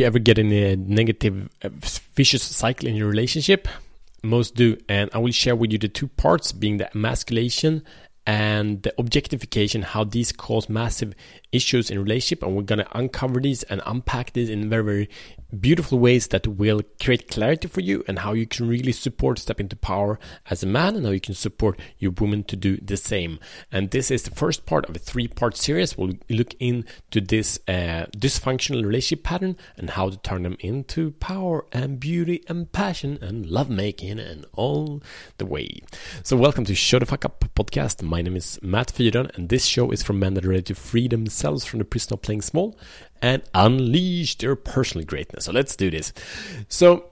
You ever get in a negative, uh, vicious cycle in your relationship? Most do, and I will share with you the two parts being the emasculation and the objectification, how these cause massive issues in relationship, and we're gonna uncover these and unpack this in very, very beautiful ways that will create clarity for you and how you can really support step into power as a man and how you can support your woman to do the same. And this is the first part of a three part series. We'll look into this uh, dysfunctional relationship pattern and how to turn them into power and beauty and passion and lovemaking and all the way. So, welcome to Show the Fuck Up podcast. My name is Matt Fyron, and this show is for men that are ready to free themselves from the prison of playing small and unleash their personal greatness. So let's do this. So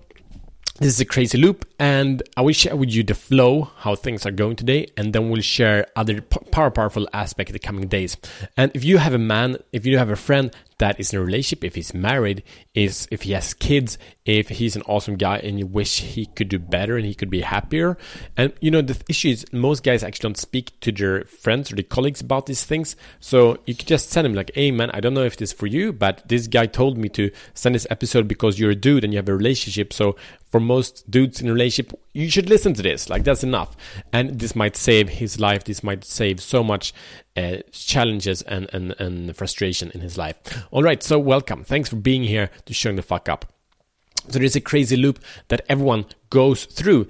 this is a crazy loop, and I will share with you the flow, how things are going today, and then we'll share other power powerful aspect in the coming days. And if you have a man, if you have a friend that is in a relationship, if he's married, is if he has kids, if he's an awesome guy and you wish he could do better and he could be happier. And you know, the issue is most guys actually don't speak to their friends or their colleagues about these things. So you could just send him like, hey man, I don't know if this is for you, but this guy told me to send this episode because you're a dude and you have a relationship. So for most dudes in a relationship, you should listen to this. Like that's enough. And this might save his life. This might save so much uh, challenges and, and, and frustration in his life. All right, so welcome. Thanks for being here to showing the fuck up. So there's a crazy loop that everyone goes through,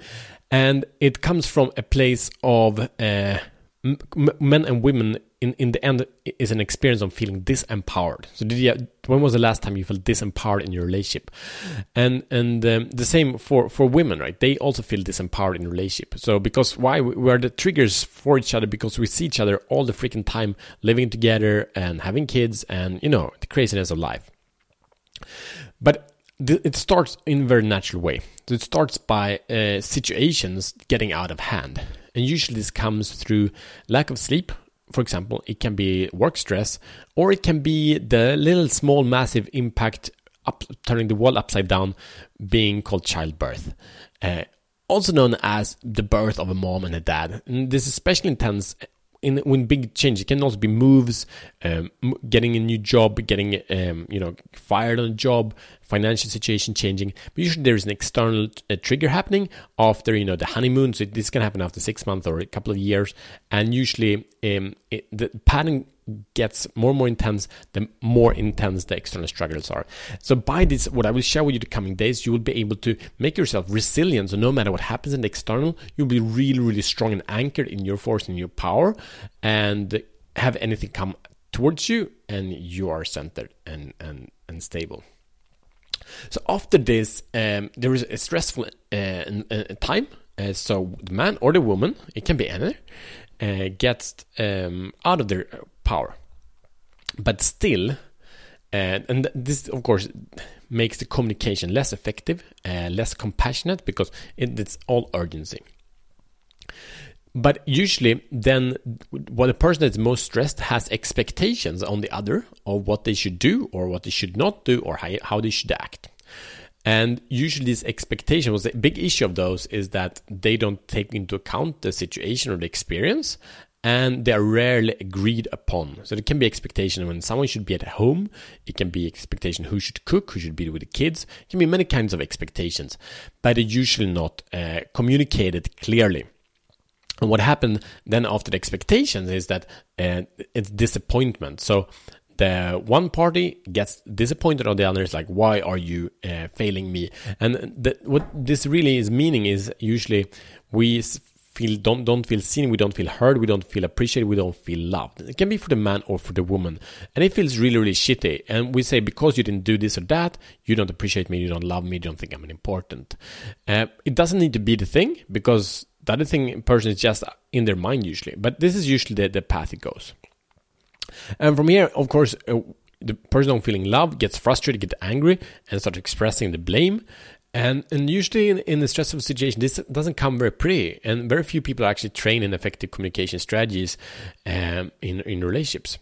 and it comes from a place of uh, men and women in, in the end is an experience of feeling disempowered. So did you, when was the last time you felt disempowered in your relationship? And and um, the same for for women, right? They also feel disempowered in relationship. So because why we are the triggers for each other because we see each other all the freaking time living together and having kids and you know the craziness of life. But it starts in a very natural way. So it starts by uh, situations getting out of hand. And usually this comes through lack of sleep. For example, it can be work stress, or it can be the little small massive impact up turning the world upside down being called childbirth. Uh, also known as the birth of a mom and a dad. And this is especially intense in when big change. It can also be moves, um, getting a new job, getting um, you know fired on a job, financial situation changing. But usually there is an external uh, trigger happening after you know the honeymoon. So this can happen after six months or a couple of years, and usually um, it, the pattern gets more and more intense, the more intense the external struggles are. So by this, what I will share with you the coming days, you will be able to make yourself resilient. So no matter what happens in the external, you'll be really, really strong and anchored in your force and your power, and have anything come towards you, and you are centered and and and stable. So after this, um, there is a stressful uh, uh, time. Uh, so the man or the woman, it can be any, uh, gets um, out of their power. But still, uh, and this of course makes the communication less effective, uh, less compassionate because it, it's all urgency. But usually, then, what a person that's most stressed has expectations on the other of what they should do or what they should not do or how, how they should act. And usually, this expectation was a big issue of those is that they don't take into account the situation or the experience, and they are rarely agreed upon. So there can be expectation when someone should be at home. It can be expectation who should cook, who should be with the kids. It can be many kinds of expectations, but it's usually not uh, communicated clearly. And what happened then after the expectations is that uh, it's disappointment. So the one party gets disappointed on the other is like why are you uh, failing me and the, what this really is meaning is usually we feel don't don't feel seen, we don't feel heard, we don't feel appreciated, we don't feel loved. It can be for the man or for the woman, and it feels really really shitty. And we say because you didn't do this or that, you don't appreciate me, you don't love me, you don't think I'm important. Uh, it doesn't need to be the thing because the other thing person is just in their mind usually, but this is usually the, the path it goes. And from here, of course, uh, the person feeling love gets frustrated, get angry, and start expressing the blame. And and usually in, in a stressful situation, this doesn't come very pretty, and very few people are actually trained in effective communication strategies um, in in relationships.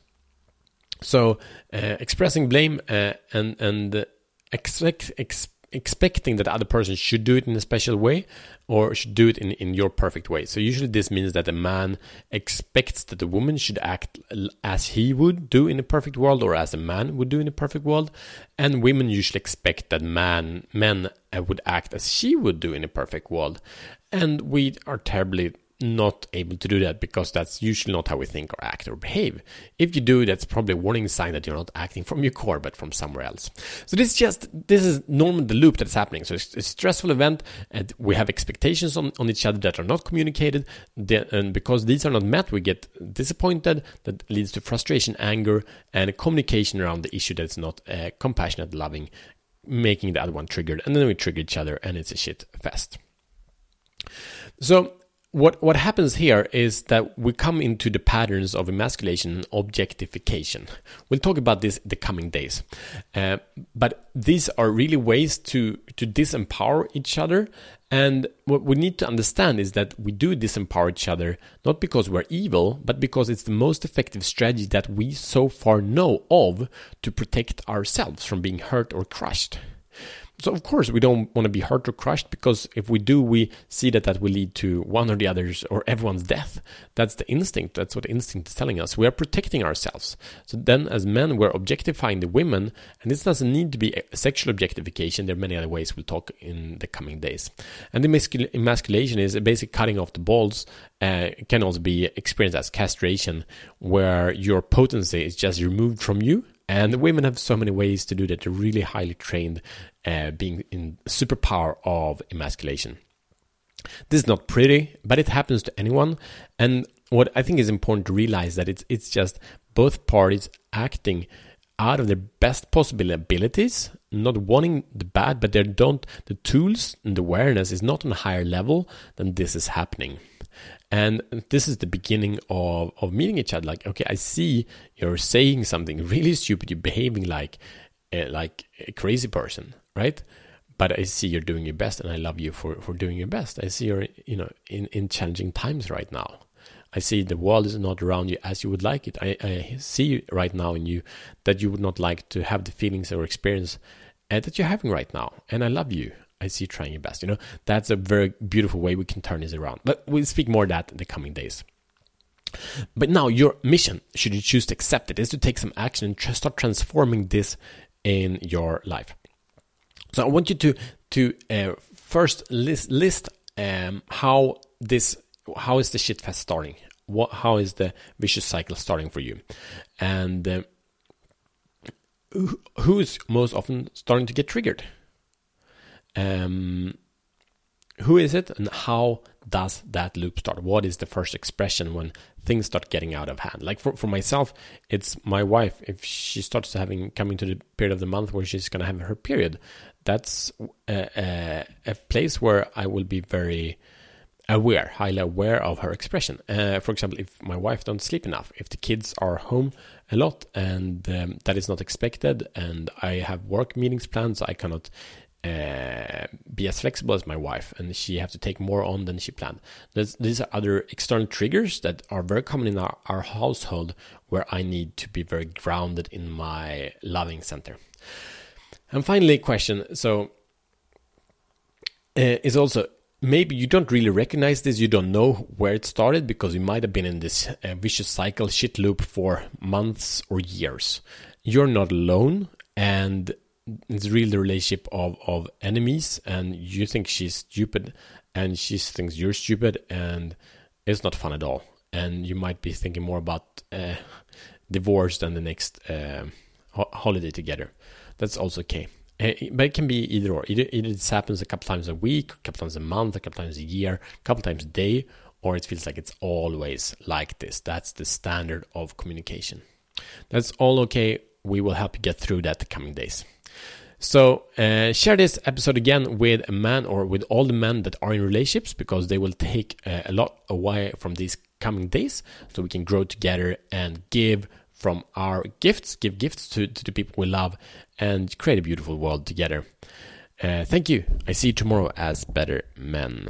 So uh, expressing blame uh, and and expect ex, expecting that the other person should do it in a special way or should do it in, in your perfect way. So usually this means that a man expects that the woman should act as he would do in a perfect world or as a man would do in a perfect world. And women usually expect that man men uh, would act as she would do in a perfect world. And we are terribly not able to do that because that's usually not how we think or act or behave. If you do, that's probably a warning sign that you're not acting from your core but from somewhere else. So this is just this is normally the loop that's happening. So it's a stressful event, and we have expectations on, on each other that are not communicated, and because these are not met, we get disappointed. That leads to frustration, anger, and communication around the issue that's not uh, compassionate, loving, making the other one triggered, and then we trigger each other, and it's a shit fest. So what what happens here is that we come into the patterns of emasculation and objectification. We'll talk about this the coming days, uh, but these are really ways to to disempower each other. And what we need to understand is that we do disempower each other not because we're evil, but because it's the most effective strategy that we so far know of to protect ourselves from being hurt or crushed. So of course we don't want to be hurt or crushed because if we do, we see that that will lead to one or the others or everyone's death. That's the instinct. That's what instinct is telling us. We are protecting ourselves. So then, as men, we're objectifying the women, and this doesn't need to be sexual objectification. There are many other ways we'll talk in the coming days. And the emasculation is a basic cutting off the balls. Uh, can also be experienced as castration, where your potency is just removed from you and women have so many ways to do that. They're really highly trained, uh, being in superpower of emasculation. This is not pretty, but it happens to anyone. And what I think is important to realize that it's it's just both parties acting out of their best possible abilities, not wanting the bad, but they don't the tools and the awareness is not on a higher level than this is happening. And this is the beginning of, of meeting each other. Like, okay, I see you're saying something really stupid. You're behaving like, uh, like a crazy person, right? But I see you're doing your best, and I love you for, for doing your best. I see you're, you know, in, in challenging times right now. I see the world is not around you as you would like it. I, I see right now in you that you would not like to have the feelings or experience uh, that you're having right now. And I love you. I see trying your best. You know, that's a very beautiful way we can turn this around. But we'll speak more that in the coming days. But now, your mission, should you choose to accept it, is to take some action and tr- start transforming this in your life. So I want you to to uh, first list list um, how this how is the shit fest starting? What how is the vicious cycle starting for you? And uh, who is most often starting to get triggered? Um, who is it and how does that loop start? What is the first expression when things start getting out of hand? Like for, for myself, it's my wife. If she starts having coming to the period of the month where she's going to have her period, that's a, a, a, place where I will be very aware, highly aware of her expression. Uh, for example, if my wife don't sleep enough, if the kids are home a lot and um, that is not expected, and I have work meetings planned, so I cannot uh, be as flexible as my wife and she have to take more on than she planned. There's, these are other external triggers that are very common in our, our household where I need to be very grounded in my loving center. And finally, question so uh, is also maybe you don't really recognize this, you don't know where it started because you might have been in this uh, vicious cycle, shit loop for months or years. You're not alone, and it's really the relationship of of enemies and you think she's stupid and she thinks you're stupid and it's not fun at all. And you might be thinking more about uh, divorce than the next uh, ho- holiday together. That's also okay. Uh, but it can be either or. Either, either happens a couple times a week a couple times a month a couple times a year a couple times a day or it feels like it's always like this. That's the standard of communication. That's all okay. We will help you get through that the coming days so uh, share this episode again with a man or with all the men that are in relationships because they will take uh, a lot away from these coming days so we can grow together and give from our gifts, give gifts to, to the people we love and create a beautiful world together. Uh, thank you. I see you tomorrow as better men.